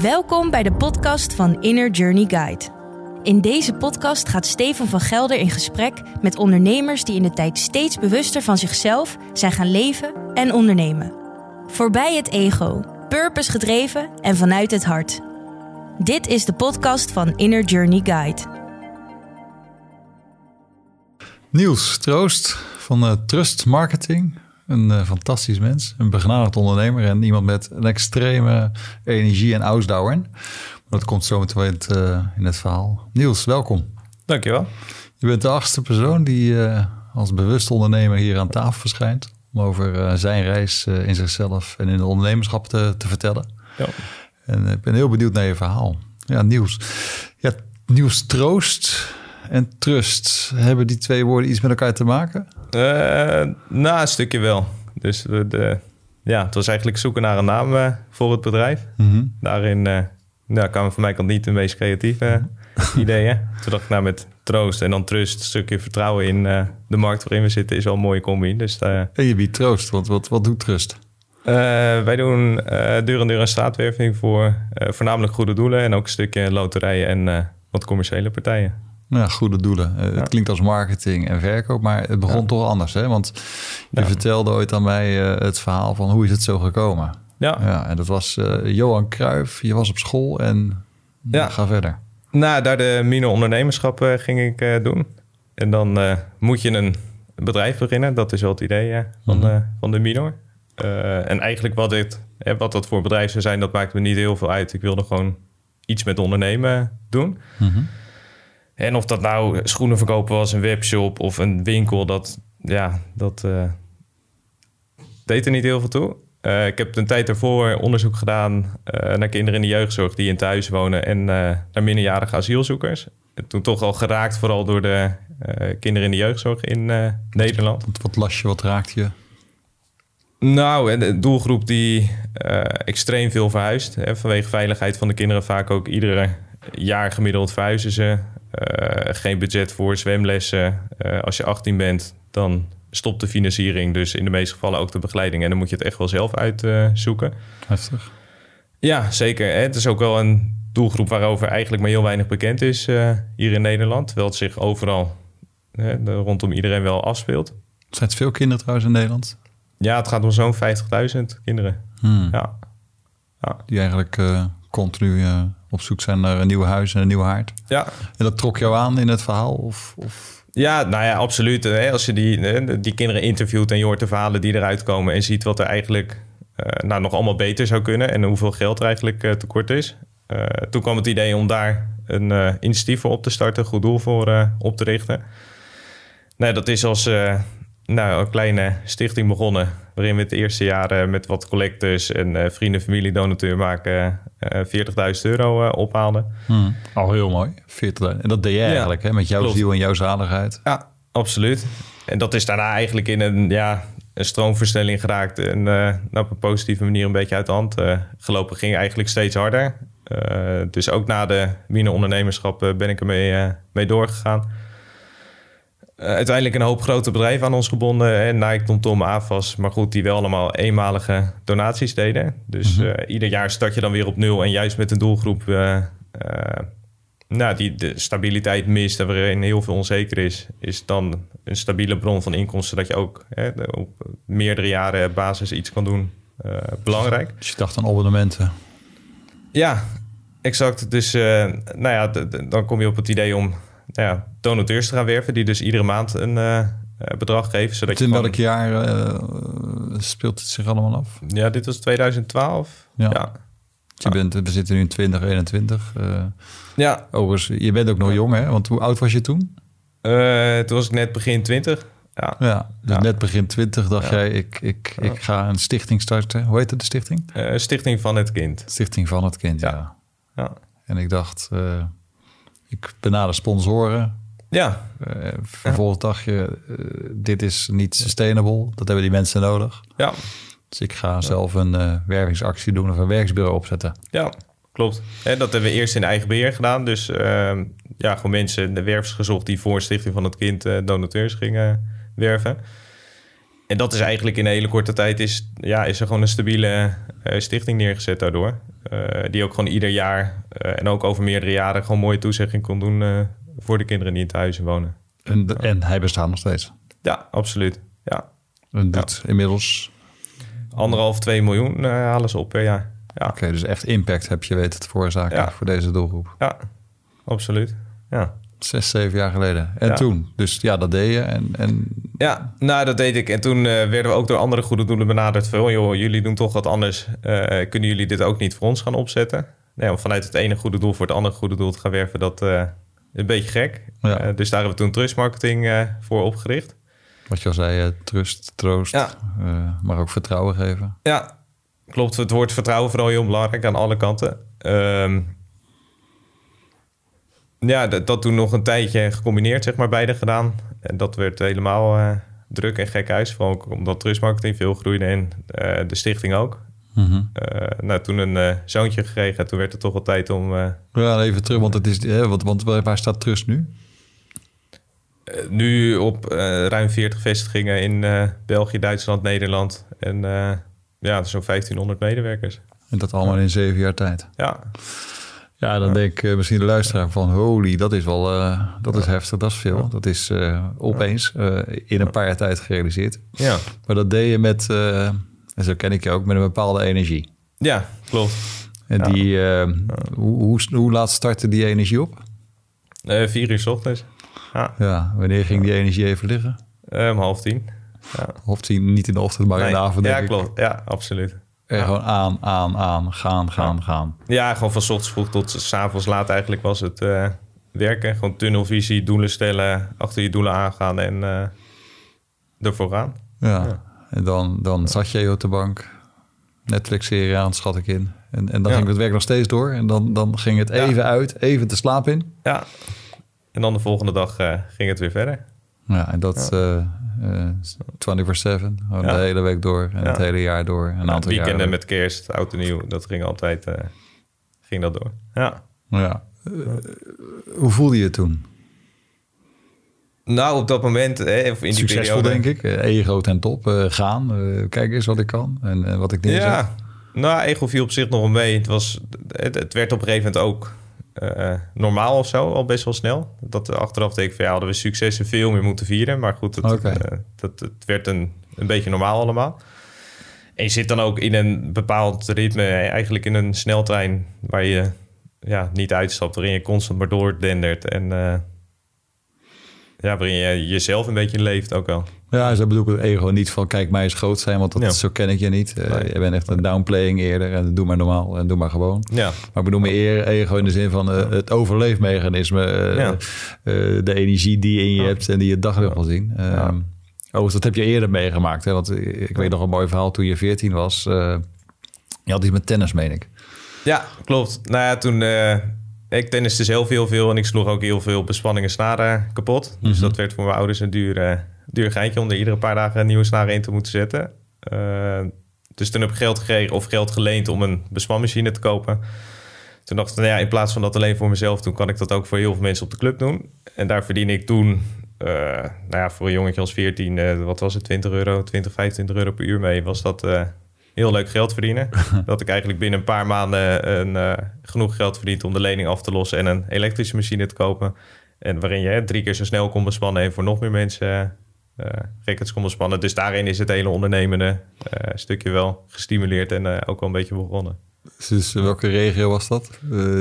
Welkom bij de podcast van Inner Journey Guide. In deze podcast gaat Steven van Gelder in gesprek met ondernemers die in de tijd steeds bewuster van zichzelf zijn gaan leven en ondernemen. Voorbij het ego, purpose gedreven en vanuit het hart. Dit is de podcast van Inner Journey Guide. Niels Troost van uh, Trust Marketing. Een uh, fantastisch mens, een begenadigd ondernemer en iemand met een extreme energie en ausdauer. Dat komt zo meteen in het, uh, in het verhaal. Niels, welkom. Dankjewel. Je bent de achtste persoon die als bewust ondernemer hier aan tafel verschijnt. Om over zijn reis in zichzelf en in het ondernemerschap te, te vertellen. Ja. En ik ben heel benieuwd naar je verhaal. Ja, Niels. Ja, Niels Troost en trust, hebben die twee woorden iets met elkaar te maken? Uh, nou, een stukje wel. Dus de, ja, het was eigenlijk zoeken naar een naam uh, voor het bedrijf. Mm Daarin uh, nou, kwamen voor mij kan niet de meest creatieve mhm. ideeën. Toen dacht ik nou met troost en dan trust, een stukje vertrouwen in de markt waarin we zitten, is wel een mooie combi. Dus, en je biedt troost, want wat, wat doet trust? wij doen deur en deur en straatwerving voor voornamelijk goede doelen en ook een stukje loterijen en wat commerciële partijen. Ja, goede doelen. Eh, het klinkt als marketing en verkoop, maar het begon toch anders. Hè? Want je vertelde ooit aan mij uh, het verhaal van hoe is het zo gekomen. Ja. ja en dat was uh, Johan Cruijff. Je was op school en ja. ga verder. Nou, daar de Mino ondernemerschap ging ik doen. En dan moet je een bedrijf beginnen. Dat is wel het idee van, mm -hmm. van de Mino. en eigenlijk wat, dit, wat dat voor bedrijf zou zijn, dat maakt me niet heel veel uit. Ik wilde gewoon iets met ondernemen doen. Mm en of dat nou schoenen verkopen was, een webshop of een winkel, dat, ja, dat uh, deed er niet heel veel toe. Uh, ik heb een tijd daarvoor onderzoek gedaan uh, naar kinderen in de jeugdzorg die in thuis wonen en naar minderjarige asielzoekers. En toen toch al geraakt, vooral door de kinderen in de jeugdzorg in Nederland. Wat, wat las je, wat raakte je? Nou, de doelgroep die extreem veel verhuist. Hè, vanwege veiligheid van de kinderen vaak ook iedere jaar gemiddeld verhuizen ze. Eh, geen budget voor zwemlessen. Uh, als je 18 bent, dan stopt de financiering. Dus in de meeste gevallen ook de begeleiding. En dan moet je het echt wel zelf uitzoeken. Heftig. Ja, zeker. Hè? Het is ook wel een doelgroep waarover eigenlijk maar heel weinig bekend is uh, hier in Nederland. Terwijl het zich overal hè, rondom iedereen wel afspeelt. Zijn het veel kinderen trouwens in Nederland? Ja, het gaat om zo'n 50.000 kinderen. Hmm. Ja. ja. Die eigenlijk continu op zoek zijn naar een nieuw huis en een nieuwe haard. Ja. En dat trok jou aan in het verhaal? Of, of? Ja, nou ja, absoluut. Als je die, die kinderen interviewt en je hoort de verhalen die eruit komen en ziet wat er eigenlijk uh, nou, nog allemaal beter zou kunnen en hoeveel geld er eigenlijk uh, tekort is. Uh, toen kwam het idee om daar een initiatief voor op te starten, goed doel voor op te richten. Nou, dat is als nou, een kleine stichting begonnen. Waarin we het eerste jaar met wat collectors en uh, vrienden, familie, donateur maken uh, eh, 40.000 euro ophaalden. Hmm. Al heel mooi, 40.000. En dat deed je eigenlijk, hè? met jouw ziel en jouw zaligheid. Ja, absoluut. En dat is daarna eigenlijk in een, ja, een stroomversnelling geraakt. En op een positieve manier een beetje uit de hand gelopen. Ging eigenlijk steeds harder. dus ook na de mine ondernemerschap ben ik ermee mee doorgegaan. Eh, uiteindelijk een hoop grote bedrijven aan ons gebonden. En Nike, TomTom, AFAS. Maar goed, die wel allemaal eenmalige donaties deden. Dus mhm. eh, ieder jaar start je dan weer op nul. En juist met een doelgroep uh, nou, die de stabiliteit mist... en waarin heel veel onzeker is... is dan een stabiele bron van inkomsten... dat je ook hè, op meerdere jaren basis iets kan doen. belangrijk. Dus je dacht aan abonnementen? Ja, exact. Dus nou ja, dan kom je op het idee om nou ja, donateurs te gaan werven, die dus iedere maand een uh, bedrag geven. Zodat in welk jaar uh, speelt het zich allemaal af? Ja, dit was 2012. Ja. ja. Je bent, we zitten nu in 2021. Uh, ja. Overigens, je bent ook nog jong, hè? Want hoe oud was je toen? toen was ik net begin 20. Ja, ja dus net begin 20 dacht jij, ik, ik, ik ga een stichting starten. Hoe heet het, de stichting? stichting van het Kind. Stichting van het Kind, ja. ja. En ik dacht, ik benader sponsoren. Ja. Uh, vervolgens dacht je, uh, dit is niet sustainable. Dat hebben die mensen nodig. Ja. Dus ik ga zelf een uh, wervingsactie doen of een werksbureau opzetten. Ja, klopt. En dat hebben we eerst in eigen beheer gedaan. Dus ehm, ja, gewoon mensen, de wervers gezocht die voor Stichting van het Kind donateurs gingen werven. En dat is eigenlijk in een hele korte tijd is, ja, is er gewoon een stabiele stichting neergezet daardoor. die ook gewoon ieder jaar en ook over meerdere jaren gewoon mooie toezegging kon doen voor de kinderen die in het huis wonen. En, en hij bestaat nog steeds? Ja, absoluut. Ja. En doet inmiddels? Anderhalf, twee miljoen halen ze op per jaar. Ja. Oké, dus echt impact heb je weten te veroorzaken voor deze doelgroep. Ja, absoluut. Ja. Zes, zeven jaar geleden. En toen? Dus ja, dat deed je. En, en... Ja, nou, dat deed ik. En toen uh, werden we ook door andere goede doelen benaderd. Van, joh, jullie doen toch wat anders. Uh, kunnen jullie dit ook niet voor ons gaan opzetten? Nee, om vanuit het ene goede doel voor het andere goede doel te gaan werven, dat uh, een beetje gek. Ja. dus daar hebben we toen trust marketing voor opgericht. Wat je al zei, trust, troost, ja. maar ook vertrouwen geven. Ja, klopt. Het woord vertrouwen vooral heel belangrijk aan alle kanten. Um, ja, dat, dat toen nog een tijdje gecombineerd, zeg maar, beide gedaan. En dat werd helemaal uh, druk en gek huis. Vooral omdat trustmarketing veel groeide en uh, de stichting ook. Mm -hmm. uh, nou, toen een zoontje gekregen. Toen werd het toch wel tijd om... ja, even terug, want, het is, want, want waar staat Trust nu? nu op ruim 40 vestigingen in België, Duitsland, Nederland. En ja, zo'n 1500 medewerkers. En dat allemaal in zeven jaar tijd? Ja. Ja, dan denk ik uh, misschien de luisteraar van holy, dat is wel, uh, dat is heftig, dat is veel. Dat is uh, opeens in een paar jaar tijd gerealiseerd. Ja. Maar dat deed je met, en zo ken ik je ook, met een bepaalde energie. Ja, klopt. En die, hoe, hoe, hoe, laat startte die energie op? vier uur s ochtends. Ja. ja. Wanneer ging die energie even liggen? om half tien. Ja. Half tien, niet in de ochtend, maar in de avond. Ja, klopt. Ja, absoluut. En gewoon aan, aan, aan, gaan, gaan, gaan. Ja, gewoon van ochtends vroeg tot s avonds laat eigenlijk was het uh, werken. Gewoon tunnelvisie, doelen stellen, achter je doelen aangaan en uh, ervoor gaan. Ja. en dan, dan zat je op de bank, Netflix-serie aan, schat ik in. En, en dan ging het werk nog steeds door. En dan, dan ging het even uit, even te slaap in. Ja, en dan de volgende dag uh, ging het weer verder. Ja, en dat ja. Uh, 24-7, gewoon de hele week door en het hele jaar door. Een aantal weekenden met kerst, oud en nieuw, dat ging altijd uh, ging dat door. Ja. ja. Uh, hoe voelde je het toen? Nou, op dat moment, hè, of in die Succesvol, periode... denk ik. Ego ten top, gaan, kijk eens wat ik kan en wat ik neerzet. Ja, nou, ego viel op zich nog wel mee. Het, was, het, het werd op een gegeven moment ook uh, normaal of zo, al best wel snel. Dat achteraf denk ik van ja, hadden we successen veel meer moeten vieren. Maar goed, het, okay. uh, dat, het werd een, een beetje normaal allemaal. En je zit dan ook in een bepaald ritme, eigenlijk in een sneltrein waar je ja, niet uitstapt, waarin je constant maar doordendert. En uh, ja, waarin je jezelf een beetje leeft ook wel. Ja, ze bedoel ik het ego niet van kijk mij eens groot zijn, want dat, ja. zo ken ik je niet. Uh, je bent echt een downplaying eerder en doe maar normaal en doe maar gewoon. Ja. Maar ik bedoel me eer ego in de zin van uh, het overleefmechanisme, uh, ja. de energie die je in je hebt en die je daglicht wil zien. Oh, dat heb je eerder meegemaakt, hè? want ik weet nog een mooi verhaal toen je 14 was. je had iets met tennis, meen ik. Ja, klopt. Nou ja, toen ik tenniste zelf heel veel en ik sloeg ook heel veel bespanningen snaren kapot. Dus mm -hmm. dat werd voor mijn ouders een duur, duur geintje om er iedere paar dagen een nieuwe snaren in te moeten zetten. Uh, dus toen heb ik geld gekregen of geld geleend om een bespanmachine te kopen. Toen dacht ik, nou ja, in plaats van dat alleen voor mezelf doen, kan ik dat ook voor heel veel mensen op de club doen. En daar verdien ik toen, uh, nou ja, voor een jongetje als 14, uh, wat was het, 20 euro, 20, 25 euro per uur mee, was dat heel leuk geld verdienen. dat ik eigenlijk binnen een paar maanden een, genoeg geld verdiend om de lening af te lossen en een elektrische machine te kopen. En waarin je hè, drie keer zo snel kon bespannen en voor nog meer mensen uh, records kon bespannen. Dus daarin is het hele ondernemende uh, stukje wel gestimuleerd en uh, ook wel een beetje begonnen. Dus welke regio was dat?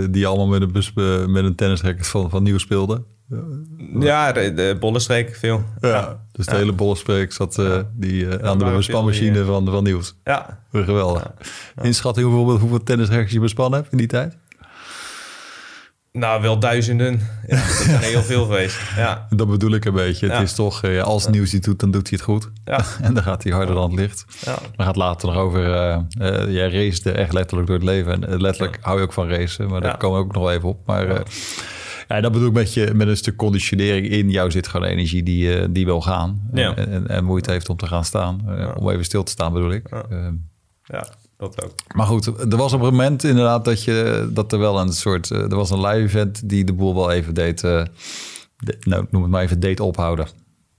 die allemaal met een, bus, met een tennisracket van, van nieuw speelden? Ja, de, de Bollenstreek veel. Ja, ja. dus de ja. hele Bollenstreek zat die, aan de bespanmachine van, van Nieuws. Ja. Geweldig. Inschatting hoeveel, hoeveel je bespannen hebt in die tijd? Nou, wel duizenden. Ja, dat is heel veel geweest. Ja. Dat bedoel ik een beetje. Het ja. is toch, uh, als nieuws die doet, dan doet hij het goed. Ja. en dan gaat hij harder dan het licht. Ja. Dan gaat later nog over, uh, uh, jij race echt letterlijk door het leven. En letterlijk hou je ook van racen, maar daar komen we ook nog even op. Maar ja, dat bedoel ik met, je, met een stuk conditionering in jou zit gewoon energie die, die wil gaan. En, en, en, moeite heeft om te gaan staan. Om even stil te staan bedoel ik. ja dat ook. Maar goed, er was op een moment inderdaad dat, je, dat er wel een soort... Er was een live event die de boel wel even deed... Uh, de, nou, noem het maar even, deed ophouden.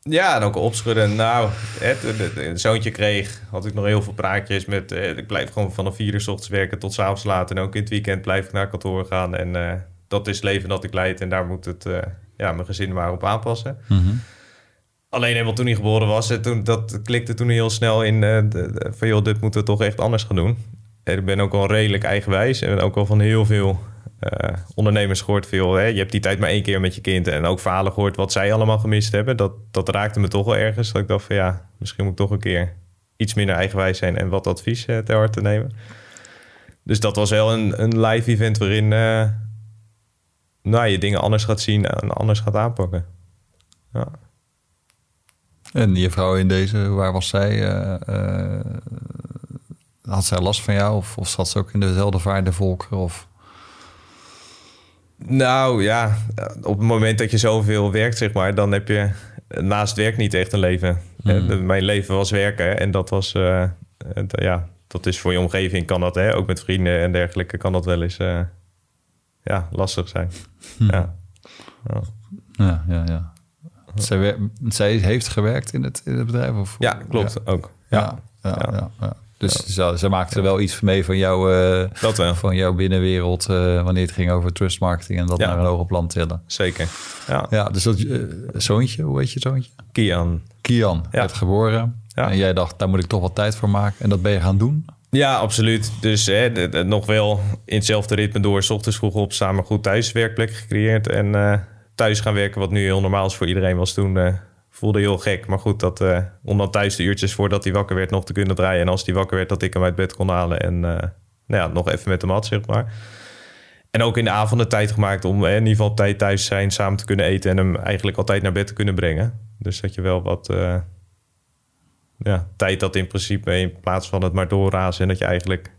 Ja, en ook opschudden. Nou, het, het, zoontje kreeg, had ik nog heel veel praatjes met... Eh, ik blijf gewoon vanaf vier uur s ochtends werken tot s avonds laat. En ook in het weekend blijf ik naar kantoor gaan. En uh, dat is het leven dat ik leid. En daar moet het, uh, ja, mijn gezin maar op aanpassen. Mhm. Alleen helemaal toen hij geboren was, en toen, dat klikte toen heel snel in... De, de, van joh, dit moeten we toch echt anders gaan doen. En ik ben ook wel redelijk eigenwijs. En ook wel van heel veel uh, ondernemers gehoord veel. Hè, je hebt die tijd maar één keer met je kind. En ook verhalen gehoord wat zij allemaal gemist hebben. Dat, dat raakte me toch wel ergens. Dat ik dacht van ja, misschien moet ik toch een keer iets minder eigenwijs zijn en wat advies uh, ter harte nemen. Dus dat was wel een, een live event waarin nou, je dingen anders gaat zien en anders gaat aanpakken. Ja. En je vrouw in deze, waar was zij? had zij last van jou? Of, of zat ze ook in dezelfde vaardevolker? Of... Nou ja, op het moment dat je zoveel werkt, zeg maar, dan heb je naast werk niet echt een leven. Mm. Mijn leven was werken en dat was, uh, ja, dat is voor je omgeving kan dat, hè, ook met vrienden en dergelijke, kan dat wel eens uh, ja, lastig zijn. Mm. Ja. ja, ja, ja. Zij, zij, heeft gewerkt in het, in het bedrijf? Of? Ja, klopt, ja. ook. ja, ja. ja. ja. Dus ze, ze maakte er wel iets mee van, jou, uh, van jouw binnenwereld uh, wanneer het ging over trust marketing en dat naar een hoger plan tillen. Zeker. Ja, ja dus dat uh, zoontje, hoe heet je zoontje? Kian. Kian, werd geboren. En jij dacht, daar moet ik toch wat tijd voor maken. En dat ben je gaan doen? Ja, absoluut. Dus hè, de, de, nog wel in hetzelfde ritme door. S ochtends vroeg op, samen goed thuis werkplek gecreëerd. En thuis gaan werken, wat nu heel normaal is voor iedereen, was toen voelde heel gek. Maar goed, dat, uh, om dan thuis de uurtjes voordat hij wakker werd nog te kunnen draaien. En als hij wakker werd, dat ik hem uit bed kon halen. En uh, nou ja, nog even met hem had, zeg maar. En ook in de avonden tijd gemaakt om in ieder geval tijd thuis zijn, samen te kunnen eten en hem eigenlijk altijd naar bed te kunnen brengen. Dus dat je wel wat uh, ja, tijd had in principe in plaats van het maar doorrazen en dat je eigenlijk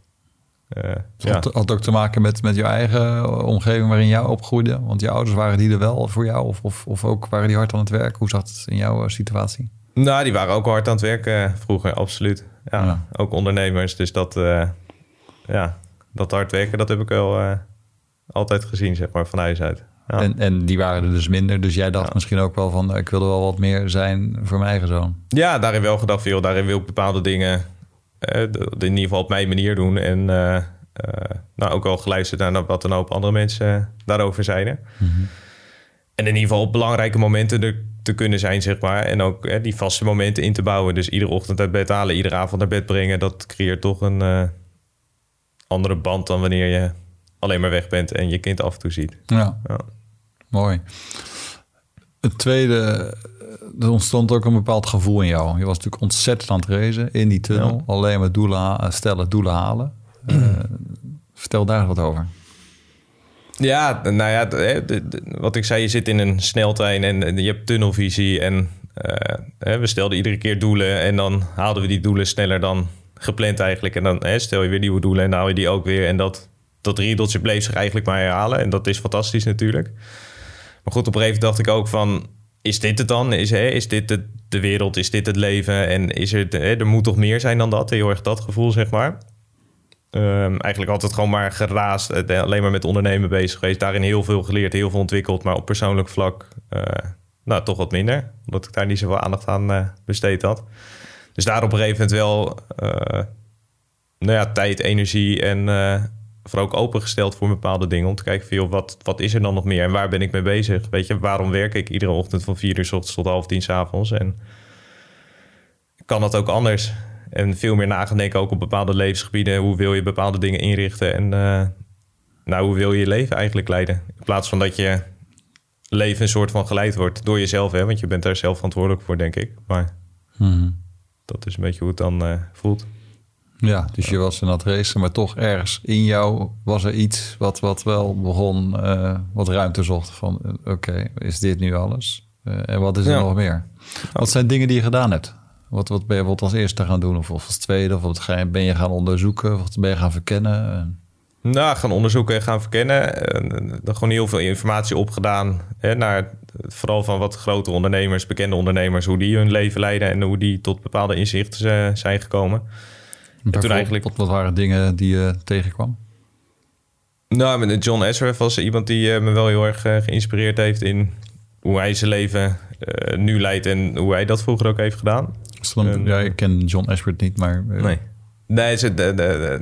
uh, ja. had, had ook te maken met, met je eigen omgeving waarin jij opgroeide? Want je ouders waren die er wel voor jou? Of, of, of ook waren die hard aan het werk? Hoe zat het in jouw eh, situatie? Nou, die waren ook hard aan het werken eh, vroeger, absoluut. Ja, ja. Ook ondernemers. Dus dat, uh, ja, dat hard werken, dat heb ik wel uh, altijd gezien, zeg maar, van huis uit. Ja. En, en die waren er dus minder. Dus jij dacht misschien ook wel van, ik wil er wel wat meer zijn voor mijn eigen zoon. Ja, daarin wel gedacht, veel. Daarin wil ik bepaalde dingen in ieder geval op mijn manier doen. En uh, uh, nou, ook wel geluisterd naar wat een hoop andere mensen daarover zeiden. Mm -hmm. En in ieder geval op belangrijke momenten er te kunnen zijn, zeg maar. En ook die vaste momenten in te bouwen. Dus iedere ochtend uit bed halen, iedere avond naar bed brengen. Dat creëert toch een andere band dan wanneer je alleen maar weg bent en je kind af en toe ziet. Ja, ja. mooi. Het tweede er ontstond ook een bepaald gevoel in jou. Je was natuurlijk ontzettend aan het reizen in die tunnel. Ja. Alleen maar doelen stellen, doelen halen. Uh, vertel daar wat over. Ja, nou ja, wat ik zei, je zit in een sneltrein en je hebt tunnelvisie. En uh, we stelden iedere keer doelen en dan haalden we die doelen sneller dan gepland eigenlijk. En dan stel je weer nieuwe doelen en dan haal je die ook weer. En dat, dat riedeltje bleef zich eigenlijk maar herhalen. En dat is fantastisch natuurlijk. Maar goed, op een gegeven moment dacht ik ook van is dit het dan? Is, hè, is dit de, wereld? Is dit het leven? En is er, hè, er moet toch meer zijn dan dat? Heel erg dat gevoel, zeg maar. Um, eigenlijk altijd gewoon maar geraast. Eh, alleen maar met ondernemen bezig geweest. Daarin heel veel geleerd, heel veel ontwikkeld. Maar op persoonlijk vlak, uh, nou, toch wat minder. Omdat ik daar niet zoveel aandacht aan uh, besteed had. Dus daar op een gegeven moment wel... nou ja, tijd, energie en vooral ook opengesteld voor bepaalde dingen. Om te kijken van, joh, wat, wat is er dan nog meer en waar ben ik mee bezig? Weet je, waarom werk ik iedere ochtend van vier uur s ochtends tot half tien s avonds? En kan dat ook anders? En veel meer na denken ook op bepaalde levensgebieden. Hoe wil je bepaalde dingen inrichten? En uh, nou, hoe wil je je leven eigenlijk leiden? In plaats van dat je leven een soort van geleid wordt door jezelf. Hè? Want je bent daar zelf verantwoordelijk voor, denk ik. Maar hmm. dat is een beetje hoe het dan uh, voelt. Ja, dus je was dat racen, maar toch ergens in jou was er iets wat, wat wel begon, uh, wat ruimte zocht van uh, oké, okay, is dit nu alles? Uh, en wat is er ja. nog meer? Wat zijn dingen die je gedaan hebt? Wat, wat ben je wat als eerste gaan doen of, of als tweede? Of wat ga je, ben je gaan onderzoeken? Of wat ben je gaan verkennen? Nou, gaan onderzoeken en gaan verkennen. Er gewoon heel veel informatie opgedaan. Hè, naar vooral van wat grote ondernemers, bekende ondernemers, hoe die hun leven leiden en hoe die tot bepaalde inzichten zijn gekomen. En toen eigenlijk... Wat, wat waren dingen die je tegenkwam? Nou, John Ezra was iemand die uh, me wel heel erg uh, geïnspireerd heeft in hoe hij zijn leven nu leidt en hoe hij dat vroeger ook heeft gedaan. Dan, ja, ik ken John Ashford niet, maar... nee. Nee, het de, de,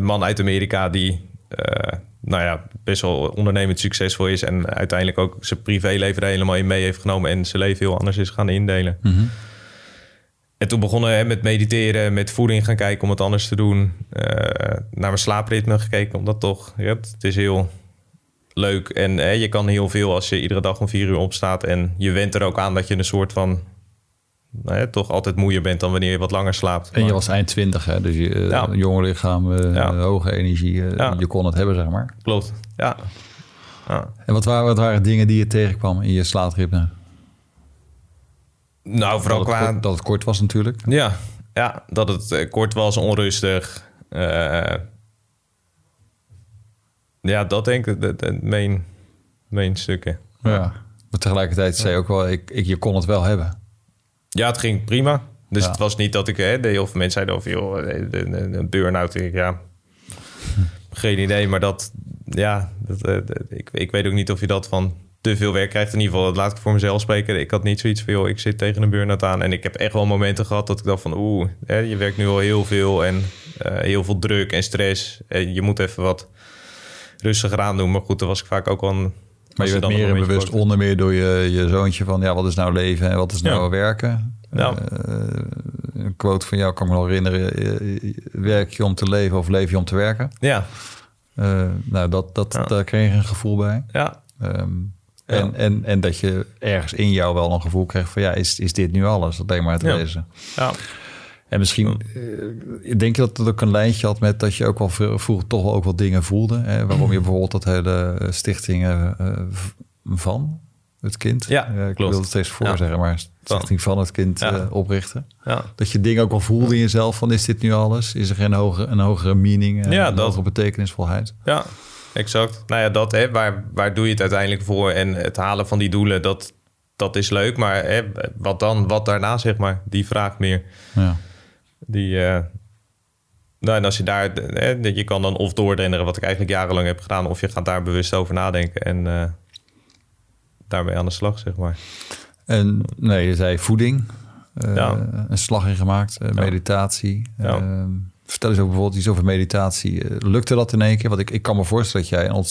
man uit Amerika die nou ja, best wel ondernemend succesvol is. En uiteindelijk ook zijn privéleven er helemaal in mee heeft genomen. En zijn leven heel anders is gaan indelen. Mhm. En toen begonnen we met mediteren, met voeding gaan kijken om het anders te doen. Uh, naar mijn slaapritme gekeken, omdat toch, ja, het is heel leuk. En je kan heel veel als je iedere dag om vier uur opstaat. En je went er ook aan dat je een soort van nou ja, toch altijd moeier bent dan wanneer je wat langer slaapt. En je was eind 20, hè? dus je uh, ja. lichaam, uh, hoge energie, uh, je kon het hebben, zeg maar. Klopt, ja. En wat waren, wat waren dingen die je tegenkwam in je slaapritme? Nou, vooral dat qua... Kort, dat het kort was natuurlijk. Ja, ja dat het kort was, onrustig. ja, dat denk ik de, de main, main stukken. Ja, maar tegelijkertijd zei je ook wel, ik, ik, je kon het wel hebben. Ja, het ging prima. Dus het was niet dat ik... Hè, de heel veel mensen zeiden over... joh, een burn-out. Ja, geen idee. Maar dat... Ja, dat, eh, ik, ik weet ook niet of je dat van te veel werk krijgt. In ieder geval, laat ik voor mezelf spreken. Ik had niet zoiets van... ik zit tegen een burn-out aan. En ik heb echt wel momenten gehad dat ik dacht van... oeh, je werkt nu al heel veel. En uh, heel veel druk en stress. En je moet even wat rustiger aan doen. Maar goed, dan was ik vaak ook wel maar je bent meer en bewust onder meer door je, je zoontje van ja, wat is nou leven en wat is nou werken? Uh, een quote van jou kan me nog herinneren: eh, werk je om te leven of leef je om te werken? Ja. Uh, nou, dat, dat, daar kreeg je een gevoel bij. Ja. Um, en, en, en dat je ergens in jou wel een gevoel kreeg van ja, is, is dit nu alles? Dat denk maar te lezen. Ja. En misschien uh, denk je dat het ook een lijntje had met dat je ook wel vroeger toch wel ook wel dingen voelde. Hè? Waarom je bijvoorbeeld dat hele stichting uh, van het kind. Ja, ik wil het steeds voor zeggen, maar stichting van het kind ja. oprichten. Ja. Dat je dingen ook wel voelde in jezelf van is dit nu alles? Is er geen hogere, een hogere meaning, ja, een dat. hogere betekenisvolheid? Ja, exact. Nou ja, dat hè, waar, waar doe je het uiteindelijk voor? En het halen van die doelen, dat, dat is leuk. Maar hè, wat dan? Wat daarna, zeg maar? Die vraag meer. Ja. Die, uh, nou, en als je daar, hè, je kan dan of doordenderen wat ik eigenlijk jarenlang heb gedaan, of je gaat daar bewust over nadenken en uh, daarmee aan de slag, zeg maar. En nee, je zei voeding, uh, ja. een slag in gemaakt, meditatie. Ja. Ehm, vertel eens over bijvoorbeeld iets over meditatie. lukte dat in één keer? Want ik, ik kan me voorstellen dat jij een,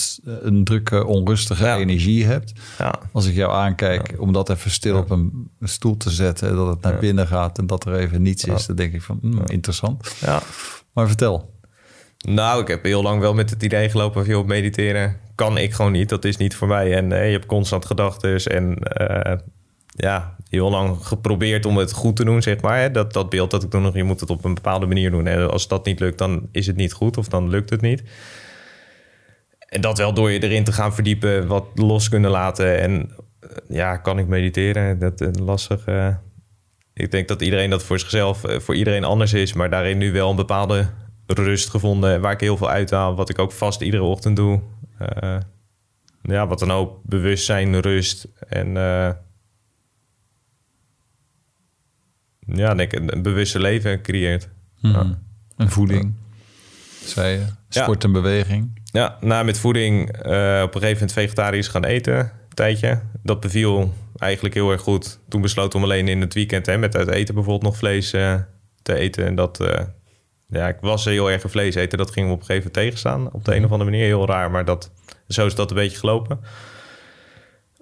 een drukke, onrustige Ja. energie hebt. Ja. Als ik jou aankijk, om dat even stil op een stoel te zetten, dat het naar binnen gaat en dat er even niets is, dan denk ik van hmm, interessant. ja. Maar vertel. Nou, ik heb heel lang wel met het idee gelopen van, joh, mediteren kan ik gewoon niet. Dat is niet voor mij. En eh, je hebt constant gedachten en eh, ja, heel lang geprobeerd om het goed te doen, zeg maar. Hè. Dat, dat beeld dat ik toen nog, je moet het op een bepaalde manier doen. En als dat niet lukt, dan is het niet goed of dan lukt het niet. En dat wel door je erin te gaan verdiepen, wat los kunnen laten. En eh, ja, kan ik mediteren? Dat is lastig. eh. ik denk dat iedereen dat voor zichzelf, eh, voor iedereen anders is. Maar daarin nu wel een bepaalde rust gevonden waar ik heel veel uithaal. Wat ik ook vast iedere ochtend doe. Eh, ja, wat dan ook bewustzijn, rust en eh, ja, denk ik, een bewuste leven creëert. Mhm. Ja. En voeding, zei je. Sport en beweging. Ja, na met voeding eh, op een gegeven moment vegetarisch gaan eten, een tijdje. Dat beviel eigenlijk heel erg goed. Toen besloot om alleen in het weekend hè, met uit eten bijvoorbeeld nog vlees eh, te eten. En dat, eh, ja, ik was heel erg een vlees eten. Dat ging me op een gegeven moment tegenstaan. Op de een of andere manier heel raar, maar dat, zo is dat een beetje gelopen.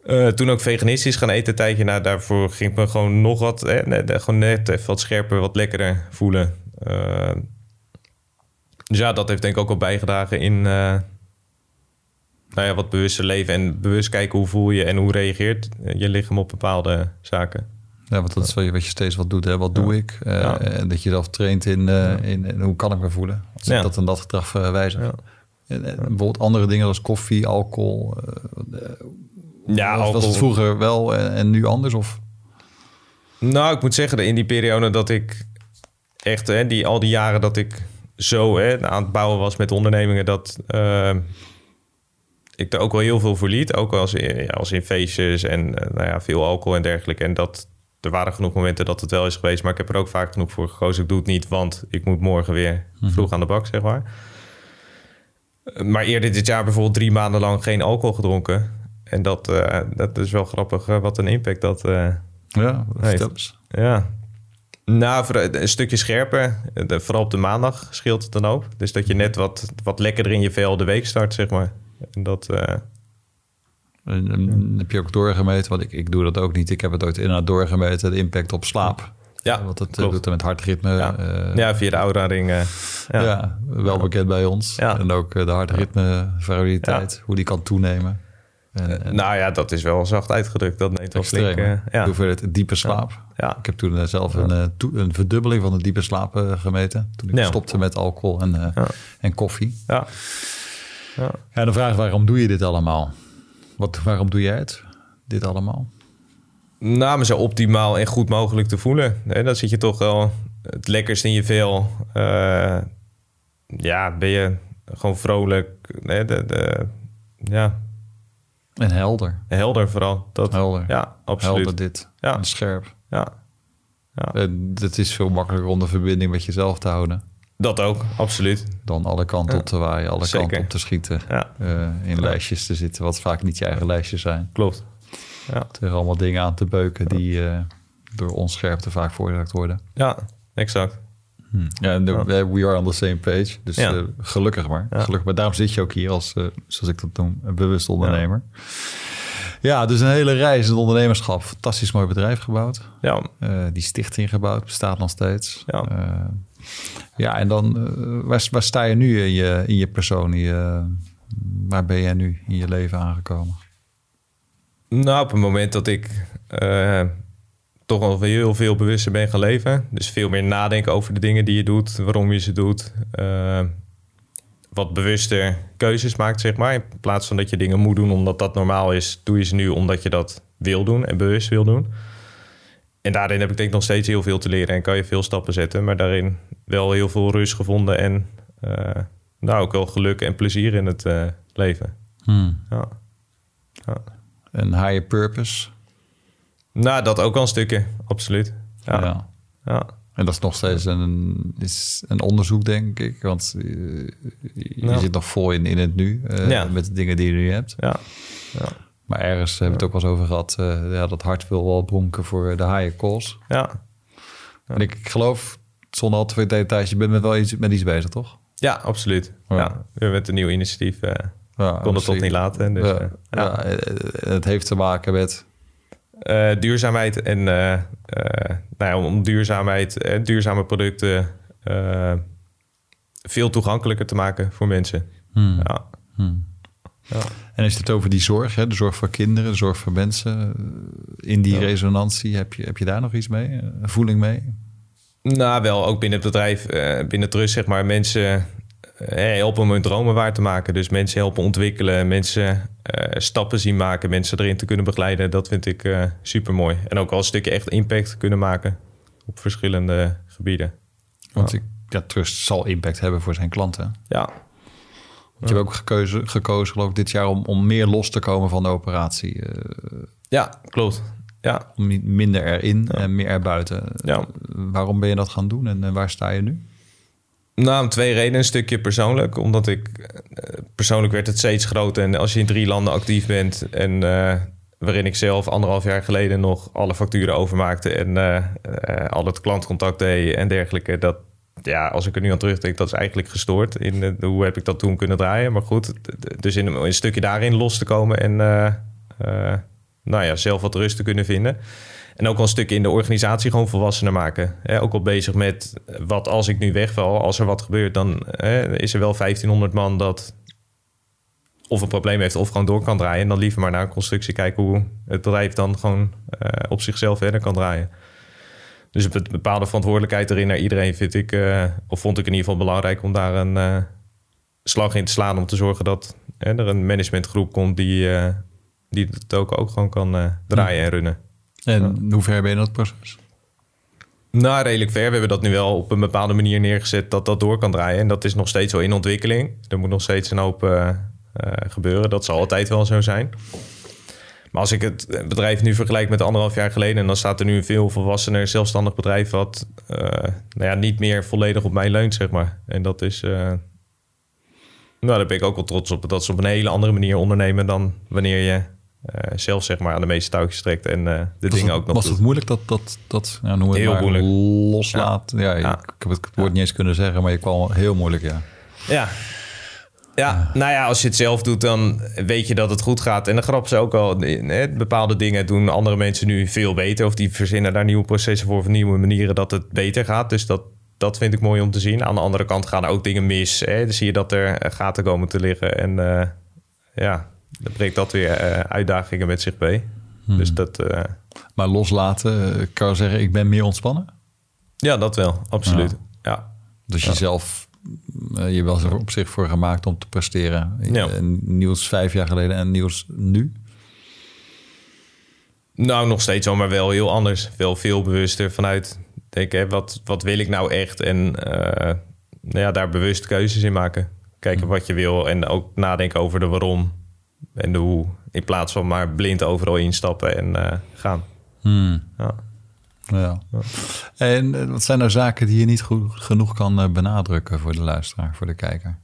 Eh, toen ook veganistisch gaan eten een tijdje. Nou, daarvoor ging ik me gewoon nog wat, eh, net, gewoon net even wat scherper, wat lekkerder voelen. Eh, dus ja, dat heeft denk ik ook wel bijgedragen in eh, nou ja, wat bewuster leven. En bewust kijken hoe voel je en hoe reageert je lichaam op bepaalde zaken. Ja, want dat is wat je, wat je steeds wat doet. Hè? Wat doe ik? Uh, Ja. En dat je zelf traint in, uh, in, in, hoe kan ik me voelen? Als ik dat en dat gedrag wijzig. En bijvoorbeeld andere dingen als koffie, alcohol. Ja, was, was het vroeger wel en, en nu anders? Of? Nou, ik moet zeggen, in die periode dat ik echt, hè, die, al die jaren dat ik zo hè, aan het bouwen was met ondernemingen, dat eh, ik er ook wel heel veel voor liet. Ook als in, ja, als in feestjes en eh, nou ja, veel alcohol en dergelijke. En dat, er waren genoeg momenten dat het wel is geweest, maar ik heb er ook vaak genoeg voor gekozen. Ik doe het niet, want ik moet morgen weer vroeg aan de bak, zeg maar. Maar eerder dit jaar bijvoorbeeld drie maanden lang geen alcohol gedronken. En dat, eh, dat is wel grappig eh, wat een impact dat, eh, Ja, vertel eens. Ja, nou, een stukje scherper. Vooral op de maandag scheelt het dan ook. Dus dat je net wat, wat lekkerder in je vel de week start, zeg maar. En dat... En, heb je ook doorgemeten? Want ik, ik doe dat ook niet. Ik heb het ooit inderdaad doorgemeten. De impact op slaap. Ja, wat het klopt. doet er met hartritme. Ja, uh, ja via de Aura-ring. Uh, ja. ja. wel bekend bij ons. En ook de hartritme, variabiliteit, hoe die kan toenemen. En, nou ja, dat is wel zacht uitgedrukt. Dat neemt wel flink. Uh, ja. Hoeveelheid diepe slaap. Ja. Ik heb toen zelf een, een verdubbeling van de diepe slaap gemeten. Toen ik stopte met alcohol en, en koffie. Ja. Ja. ja, de vraag waarom doe je dit allemaal? Wat, waarom doe jij het, dit allemaal? Nou, me zo optimaal en goed mogelijk te voelen. Nee, dan zit je toch wel het lekkerst in je. Uh, ja, ben je gewoon vrolijk. Nee, de, de, ja. En helder. Helder vooral. Dat, helder. Ja, absoluut. Helder dit. Ja. En scherp. Ja. ja. Het is veel makkelijker om de verbinding met jezelf te houden. Dat ook, absoluut. Dan alle kanten op te waaien, alle kanten op te schieten. Ja. Uh, in lijstjes te zitten, wat vaak niet je eigen lijstjes zijn. Klopt. Ja. Er allemaal dingen aan te beuken die uh, door onscherpte vaak veroorzaakt worden. Ja, exact. Hmm. Ja, we are on the same page. Dus uh, gelukkig maar. Gelukkig, maar daarom zit je ook hier als, zoals ik dat noem, een bewust ondernemer. Ja, dus een hele reis in het ondernemerschap. Fantastisch mooi bedrijf gebouwd. Ja. die stichting gebouwd, bestaat nog steeds. Ja. Ja, en dan, waar, waar, sta je nu in je, in je persoon? Je, waar ben jij nu in je leven aangekomen? Nou, op het moment dat ik toch al heel veel bewuster ben gaan leven. Dus veel meer nadenken over de dingen die je doet, waarom je ze doet. Uh, wat bewuster keuzes maakt, zeg maar. In plaats van dat je dingen moet doen omdat dat normaal is, doe je ze nu omdat je dat wil doen en bewust wil doen. En daarin heb ik denk ik nog steeds heel veel te leren en kan je veel stappen zetten. Maar daarin wel heel veel rust gevonden en uh, nou ook wel geluk en plezier in het uh, leven. Hmm. Ja. ja. En higher purpose? Nou, dat ook al een stukje, absoluut. Ja. ja. ja. En dat is nog steeds een, is een onderzoek, denk ik. Want je, je zit nog vol in, in het nu uh, met de dingen die je nu hebt. Ja. ja. Maar ergens hebben we het ook wel eens over gehad. Uh, ja, dat hart wil wel bronken voor de higher cause. Ja. En ik, ik geloof, zonder al te veel details, je bent met wel iets, met iets bezig, toch? Ja, absoluut. Ja. ja. We hebben een nieuw initiatief. Uh, ja, kon het toch niet laten. Dus, ja, ja. het heeft te maken met... duurzaamheid en nou ja, om duurzaamheid en duurzame producten veel toegankelijker te maken voor mensen. Hmm. Ja. Hmm. Ja. En is het over die zorg, hè? de zorg voor kinderen, de zorg voor mensen, in die resonantie, heb je, heb je daar nog iets mee, een voeling mee? Nou, wel ook binnen het bedrijf, binnen Trust, zeg maar, mensen helpen om hun dromen waar te maken. Dus mensen helpen ontwikkelen, mensen uh, stappen zien maken, mensen erin te kunnen begeleiden. Dat vind ik super mooi. En ook al een stukje echt impact kunnen maken op verschillende gebieden. Want ik, ja, Trust zal impact hebben voor zijn klanten. Ja, je hebt ook gekozen, gekozen geloof ik, dit jaar om, om meer los te komen van de operatie. Uh, ja, klopt. Ja. Minder erin en meer erbuiten. Ja. Waarom ben je dat gaan doen en waar sta je nu? Nou, om twee redenen. Een stukje persoonlijk. Omdat ik... Eh, persoonlijk werd het steeds groter. En als je in drie landen actief bent... en uh, waarin ik zelf anderhalf jaar geleden nog alle facturen overmaakte... en uh, al het klantcontact deed en dergelijke... dat, ja, als ik er nu aan terugdenk, dat is eigenlijk gestoord. In hoe heb ik dat toen kunnen draaien? Maar goed, dus in een, stukje daarin los te komen en nou ja, zelf wat rust te kunnen vinden. En ook al een stukje in de organisatie gewoon volwassener maken. Ook al bezig met wat als ik nu wegval, als er wat gebeurt, dan is er wel 1500 man dat of een probleem heeft of gewoon door kan draaien. En dan liever maar naar een constructie kijken hoe het bedrijf dan gewoon uh, op zichzelf verder kan draaien. Dus een bepaalde verantwoordelijkheid erin naar iedereen vind ik, of vond ik in ieder geval belangrijk om daar een slag in te slaan. Om te zorgen dat er een managementgroep komt die, die het ook, ook gewoon kan draaien en runnen. En hoe ver ben je in dat proces? Nou, redelijk ver. We hebben dat nu wel op een bepaalde manier neergezet dat dat door kan draaien. En dat is nog steeds wel in ontwikkeling. Er moet nog steeds een hoop gebeuren. Dat zal altijd wel zo zijn. Maar als ik het bedrijf nu vergelijk met anderhalf jaar geleden... en dan staat er nu een veel volwassener, zelfstandig bedrijf... wat uh, nou ja, niet meer volledig op mij leunt, zeg maar. En dat is... Uh, nou, daar ben ik ook wel trots op. Dat ze op een hele andere manier ondernemen... dan wanneer je zelf zeg maar aan de meeste touwtjes trekt en de dingen ook nog Was het moeilijk dat, dat, dat ja, noem het heel maar, moeilijk. loslaat? Ja, Ik, ik heb het woord niet eens kunnen zeggen, maar je kwam heel moeilijk, ja. Ja. Ja, nou ja, als je het zelf doet, dan weet je dat het goed gaat. En de grap is ook al, bepaalde dingen doen andere mensen nu veel beter. Of die verzinnen daar nieuwe processen voor, of nieuwe manieren dat het beter gaat. Dus dat, dat vind ik mooi om te zien. Aan de andere kant gaan er ook dingen mis. Hè? Dan zie je dat er gaten komen te liggen. En uh, ja, dan brengt dat weer uh, uitdagingen met zich mee. Hmm. Dus dat, uh, maar loslaten, kan je zeggen, ik ben meer ontspannen? Ja, dat wel, absoluut. Ja. ja. Dus ja. jezelf, je was er op zich voor gemaakt om te presteren. Ja. Nieuws vijf jaar geleden en nieuws nu? Nou, nog steeds wel, maar wel heel anders. Veel, veel bewuster vanuit denk, hè, wat, wat wil ik nou echt? En nou ja, daar bewust keuzes in maken. Kijken wat je wil en ook nadenken over de waarom en de hoe. In plaats van maar blind overal instappen en uh, gaan. Hmm. Ja. Ja. En wat zijn nou zaken die je niet goed genoeg kan benadrukken voor de luisteraar, voor de kijker?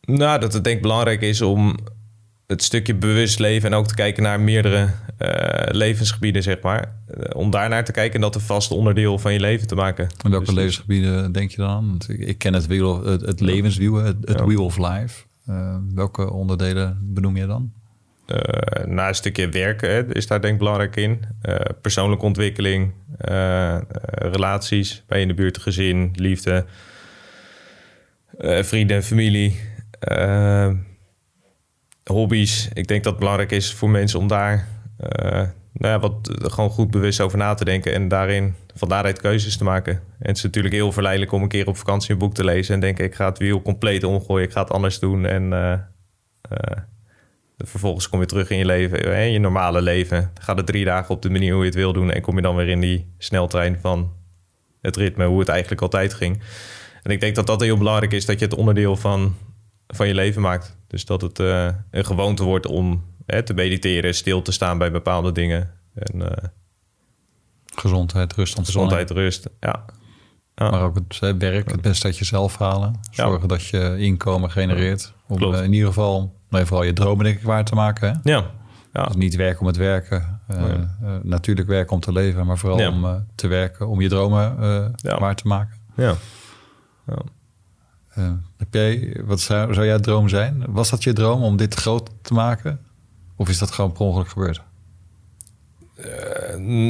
Nou, dat het denk ik belangrijk is om het stukje bewust leven en ook te kijken naar meerdere uh, levensgebieden, zeg maar. Om daar naar te kijken en dat een vast onderdeel van je leven te maken. En welke Dus- levensgebieden denk je dan? Want ik, ik ken het, wiel, het, het levenswiel, het, het Ja. wheel of life. Uh, welke onderdelen benoem je dan? Eh, na een stukje werken hè, is daar denk ik belangrijk in. Eh, persoonlijke ontwikkeling, eh, eh, relaties, bij in de buurt, gezin, liefde, eh, vrienden, familie, eh, hobby's. Ik denk dat het belangrijk is voor mensen om daar eh, nou ja, wat eh, gewoon goed bewust over na te denken en daarin van daaruit keuzes te maken. En het is natuurlijk heel verleidelijk om een keer op vakantie een boek te lezen en denken ik ga het wiel compleet omgooien, ik ga het anders doen en eh, eh, vervolgens kom je terug in je leven, in je normale leven. Gaat het drie dagen op de manier hoe je het wil doen en kom je dan weer in die sneltrein van het ritme, hoe het eigenlijk altijd ging. En ik denk dat dat heel belangrijk is, dat je het onderdeel van, van je leven maakt. Dus dat het een gewoonte wordt om hè, te mediteren, stil te staan bij bepaalde dingen. En eh, Gezondheid, rust, ontspanning. gezondheid, rust. Ja. Ja. Maar ook het eh, werk, het beste uit jezelf halen. Zorgen dat je inkomen genereert. Om Klopt. eh, in ieder geval, nee, vooral je dromen denk ik waar te maken. Hè? ja. Ja. Dus niet werken om het werken. natuurlijk werken om te leven, maar vooral om te werken, om je dromen waar te maken. ja. Heb jij, wat zou, zou jouw droom zijn? Was dat je droom om dit groot te maken? Of is dat gewoon per ongeluk gebeurd?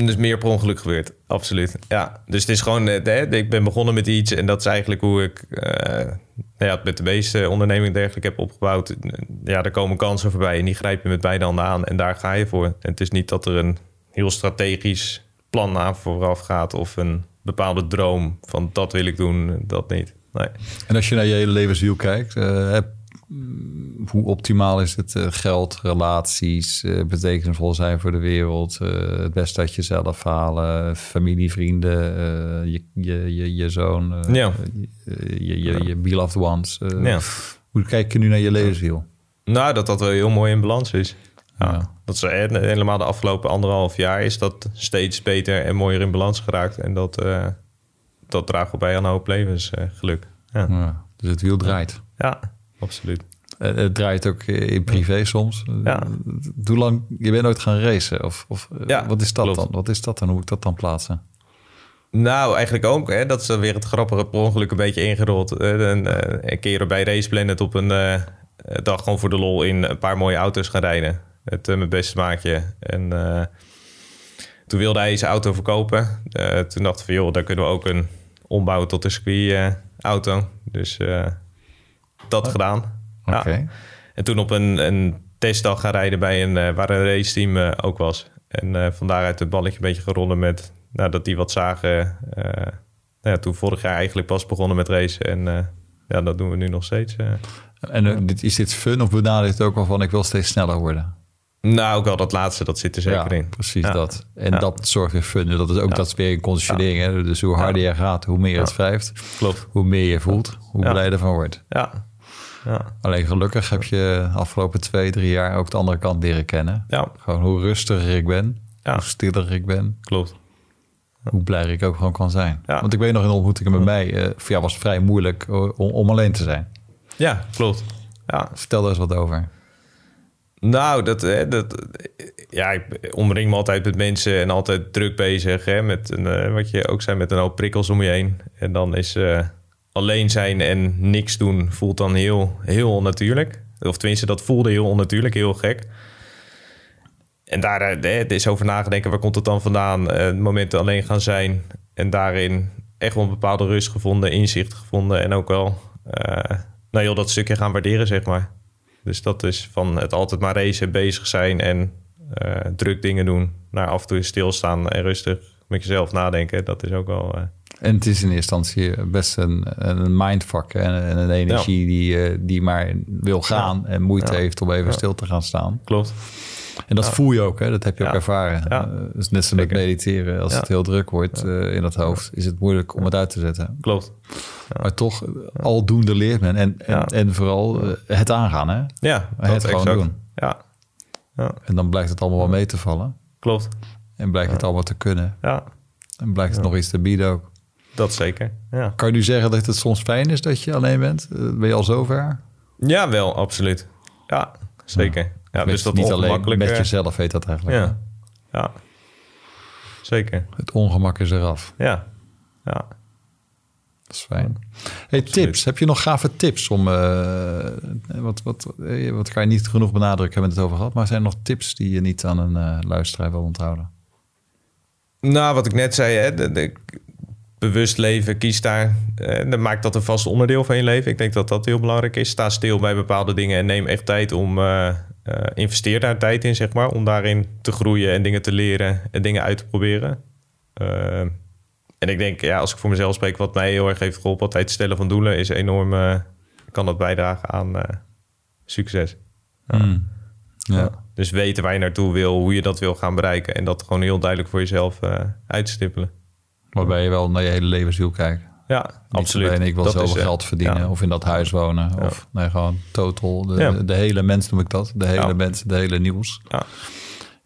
Dus meer per ongeluk gebeurd, absoluut. Ja, dus het is gewoon, eh, hè, ik ben begonnen met iets en dat is eigenlijk hoe ik eh, nou ja, het met de meeste ondernemingen dergelijke heb opgebouwd. Ja, daar komen kansen voorbij en die grijp je met beide handen aan en daar ga je voor. En het is niet dat er een heel strategisch plan aan vooraf gaat of een bepaalde droom van dat wil ik doen, dat niet. Nee. En als je naar je hele levenswiel kijkt, heb- mm, hoe optimaal is het eh, geld, relaties, eh, betekenisvol zijn voor de wereld, eh, het beste uit jezelf halen, familie, vrienden, je, je, je, je zoon, Ja. je, je, je, beloved ones. Ja. Hoe kijk je nu naar je levenswiel? Nou, dat dat wel heel mooi in balans is. Ja. Ja. Dat is eh, helemaal de afgelopen anderhalf jaar is dat steeds beter en mooier in balans geraakt. En dat, dat draagt wel bij aan een hoop levensgeluk. ja. Ja, dus het wiel draait. ja, absoluut. Eh, Het draait ook in privé soms. Ja. Hoe lang? Je bent nooit gaan racen? Of, of eh, Ja, wat is dat klopt. dan? Wat is dat dan? Hoe moet ik dat dan plaatsen? Nou, eigenlijk ook. Hè, dat is weer het grappige per ongeluk een beetje ingerold. Eh, een, een keer bij Race Planet op een dag gewoon voor de lol in een paar mooie auto's gaan rijden. Het mijn beste maatje. En toen wilde hij zijn auto verkopen. Toen dacht ik van, joh, daar kunnen we ook een ombouwen tot een circuit eh, auto. Dus dat gedaan. Ja. Oké. En toen op een, een testdag gaan rijden bij een, eh, waar een raceteam eh, ook was. En eh van daaruit het balletje een beetje geronnen met... Nou, dat die wat zagen. nou ja, toen vorig jaar eigenlijk pas begonnen met racen. En ja, dat doen we nu nog steeds. En dit, is dit fun of benader je het ook wel van ik wil steeds sneller worden? Nou, ook wel dat laatste, dat zit er zeker ja, in. precies Ja. dat. En Ja. dat zorgt weer fun. Dat is ook dat is weer een conditionering. Hè? Dus hoe harder je gaat, hoe meer het wrijft. Klopt. Hoe meer je voelt, hoe blij je ervan wordt. Ja. Ja. Alleen gelukkig heb je de afgelopen twee, drie jaar ook de andere kant leren kennen. ja, Gewoon hoe rustiger ik ben, Ja. hoe stiller ik ben, klopt. hoe blijer ik ook gewoon kan zijn. Ja. Want ik weet nog in ontmoetingen met mij, eh voor jou was het vrij moeilijk eh, om, om alleen te zijn. Ja, klopt. Ja. Vertel daar eens wat over. Nou, dat, hè, dat, ja, ik omring me altijd met mensen en altijd druk bezig. Hè, met een, eh, wat je ook zei, met een hoop prikkels om je heen. En dan is uh, alleen zijn en niks doen voelt dan heel, heel onnatuurlijk. Of tenminste, dat voelde heel onnatuurlijk, heel gek. En daar uh, is over nagedenken, waar komt het dan vandaan? Uh, momenten alleen gaan zijn en daarin echt wel een bepaalde rust gevonden, inzicht gevonden en ook wel nou, heel dat stukje gaan waarderen, zeg maar. Dus dat is van het altijd maar racen, bezig zijn en uh, druk dingen doen. Naar af en toe stilstaan en rustig met jezelf nadenken. Dat is ook wel... Uh... En het is in eerste instantie best een, een mindfuck en, en een energie die, uh, die maar wil gaan ja. en moeite ja. heeft om even stil te gaan staan. Klopt. En dat voel je ook, hè? dat heb je ook ervaren. Ja. Uh, dus net zo met mediteren. Als het heel druk wordt uh, in het hoofd, is het moeilijk om het uit te zetten. Klopt. Maar toch, aldoende leert men. En, en, en vooral uh, het aangaan, hè? Ja, het gewoon exact. doen. Ja. ja. En dan blijkt het allemaal wel mee te vallen. Klopt. En blijkt het allemaal te kunnen. Ja. En blijkt het nog iets te bieden ook. Dat zeker, ja. Kan je nu zeggen dat het soms fijn is dat je alleen bent? Ben je al zover? Ja, wel, absoluut. Ja, zeker. Ja, met, dus dat niet alleen met jezelf heet dat eigenlijk. Ja, ja. zeker. Het ongemak is eraf. Ja, ja. Dat is fijn. Hey, tips. Heb je nog gave tips om... Uh, wat, wat, wat ga je niet genoeg benadrukken, hebben we het over gehad. Maar zijn er nog tips die je niet aan een uh, luisteraar wil onthouden? Nou, wat ik net zei, hè, de, de, bewust leven, kies daar. Uh, dan maakt dat een vast onderdeel van je leven. Ik denk dat dat heel belangrijk is. Sta stil bij bepaalde dingen en neem echt tijd om... Uh, investeer daar tijd in, zeg maar. Om daarin te groeien en dingen te leren en dingen uit te proberen. Uh, en ik denk, ja, als ik voor mezelf spreek, wat mij heel erg heeft geholpen, altijd het stellen van doelen, is enorm, uh, kan dat bijdragen aan uh, succes. Ja. Mm. Ja. ja. Dus weten waar je naartoe wil, hoe je dat wil gaan bereiken en dat gewoon heel duidelijk voor jezelf uh, uitstippelen. Waarbij je wel naar je hele levenswiel kijkt. Ja, Niet absoluut. En ik wil zoveel geld verdienen ja. of in dat huis wonen. Ja. Of nee, gewoon total. De, Ja. de, hele mens noem ik dat. De hele mens, de hele nieuws. Ja.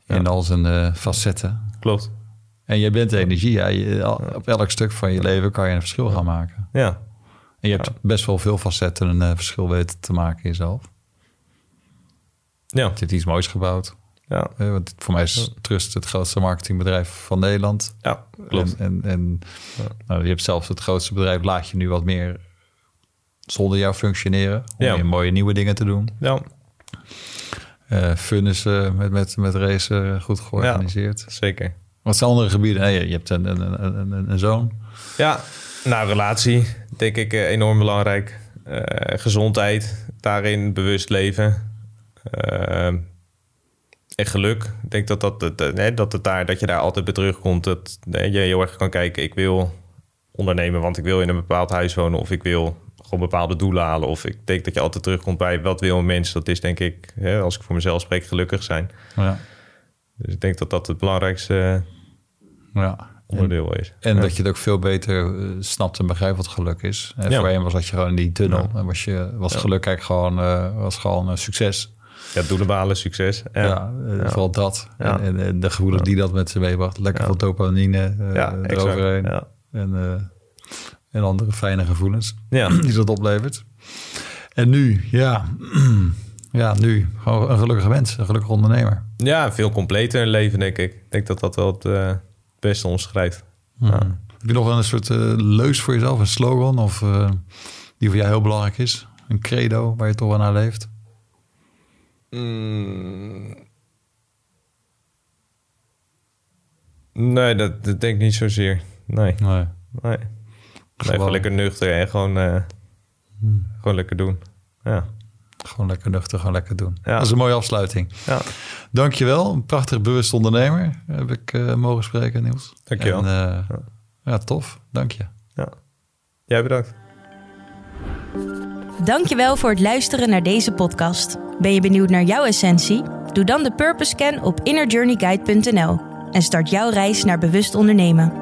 In al zijn eh, facetten. Klopt. En je bent energie. Ja. Je, op elk stuk van je leven kan je een verschil gaan maken. Ja, En je hebt best wel veel facetten een eh, verschil weten te maken in jezelf. Ja, Je hebt iets moois gebouwd. ja, Eh, want voor mij is Trust het grootste marketingbedrijf van Nederland. ja, klopt. En, en, en nou, je hebt zelfs het grootste bedrijf, laat je nu wat meer zonder jou functioneren. Om Ja. weer mooie nieuwe dingen te doen. Ja, Eh fun is eh, met, met, met racen goed georganiseerd. zeker. Wat zijn andere gebieden? Nee, je hebt een, een, een, een, een zoon. Ja, nou, relatie, denk ik, enorm belangrijk. Gezondheid, daarin bewust leven. Eh, en geluk. Ik denk dat, dat, dat, nee, dat, het daar, dat je daar altijd bij terugkomt. Dat nee, je heel erg kan kijken, ik wil ondernemen, want ik wil in een bepaald huis wonen. Of ik wil gewoon bepaalde doelen halen. Of ik denk dat je altijd terugkomt bij wat wil een mens. Dat is denk ik, hè, als ik voor mezelf spreek, gelukkig zijn. Ja. Dus ik denk dat dat het belangrijkste ja. En, onderdeel is. en Ja. dat je het ook veel beter eh, snapt en begrijpt wat geluk is. En Ja. Voorheen was dat je gewoon in die tunnel. Ja. En was, je, was Ja. geluk eigenlijk gewoon, eh, was gewoon een succes. Ja, doelen behalen, succes. Ja, Ja, eh, Ja. vooral dat. Ja. En, en, de gevoelens die dat met zich meebracht. Lekker veel dopamine eh, ja exact. eroverheen. En, eh, en andere fijne gevoelens Ja. die dat oplevert. En nu, ja, ja, nu gewoon een gelukkige mens, een gelukkige ondernemer. ja, veel completer leven, denk ik. Ik denk dat dat wel het eh, beste omschrijft. Mhm. Ja. Heb je nog een soort eh, leus voor jezelf, een slogan of eh, die voor jou heel belangrijk is? Een credo waar je toch wel naar leeft? Mm. Nee, dat, dat denk ik niet zozeer. Nee, Nee. nee. Nee, gewoon lekker nuchter en gewoon, eh, gewoon lekker doen. Ja. Gewoon lekker nuchter, gewoon lekker doen. Ja. Dat is een mooie afsluiting. ja. Dankjewel, een prachtig bewust ondernemer heb ik eh, mogen spreken, Niels. Dankjewel. En, eh, ja, tof. Dank je. ja. Jij bedankt. Dankjewel voor het luisteren naar deze podcast. Ben je benieuwd naar jouw essentie? Doe dan de Purpose Scan op innerjourneyguide.nl en start jouw reis naar bewust ondernemen.